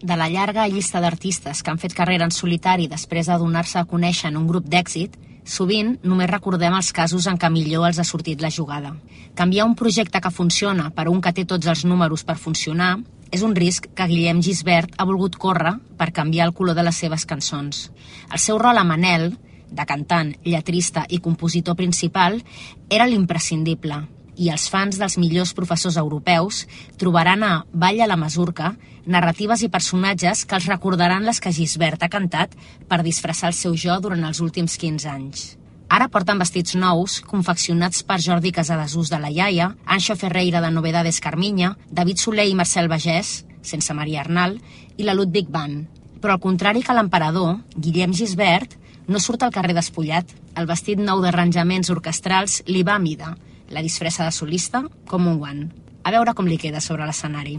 De la llarga llista d'artistes que han fet carrera en solitari després de donar-se a conèixer en un grup d'èxit, sovint només recordem els casos en què millor els ha sortit la jugada. Canviar un projecte que funciona per un que té tots els números per funcionar és un risc que Guillem Gisbert ha volgut córrer per canviar el color de les seves cançons. El seu rol a Manel, de cantant, lletrista i compositor principal, era l'imprescindible, i els fans dels millors professors europeus trobaran a Balla la Masurca narratives i personatges que els recordaran les que Gisbert ha cantat per disfressar el seu jo durant els últims 15 anys. Ara porten vestits nous, confeccionats per Jordi Casadesús de la Iaia, Anxo Ferreira de Novedades Carminya, David Soler i Marcel Bagès, sense Maria Arnal, i la Ludwig Band. Però al contrari que l'emperador, Guillem Gisbert no surt al carrer despullat. El vestit nou d'arranjaments orquestrals li va a mida, la disfressa de solista com un guant. A veure com li queda sobre l'escenari.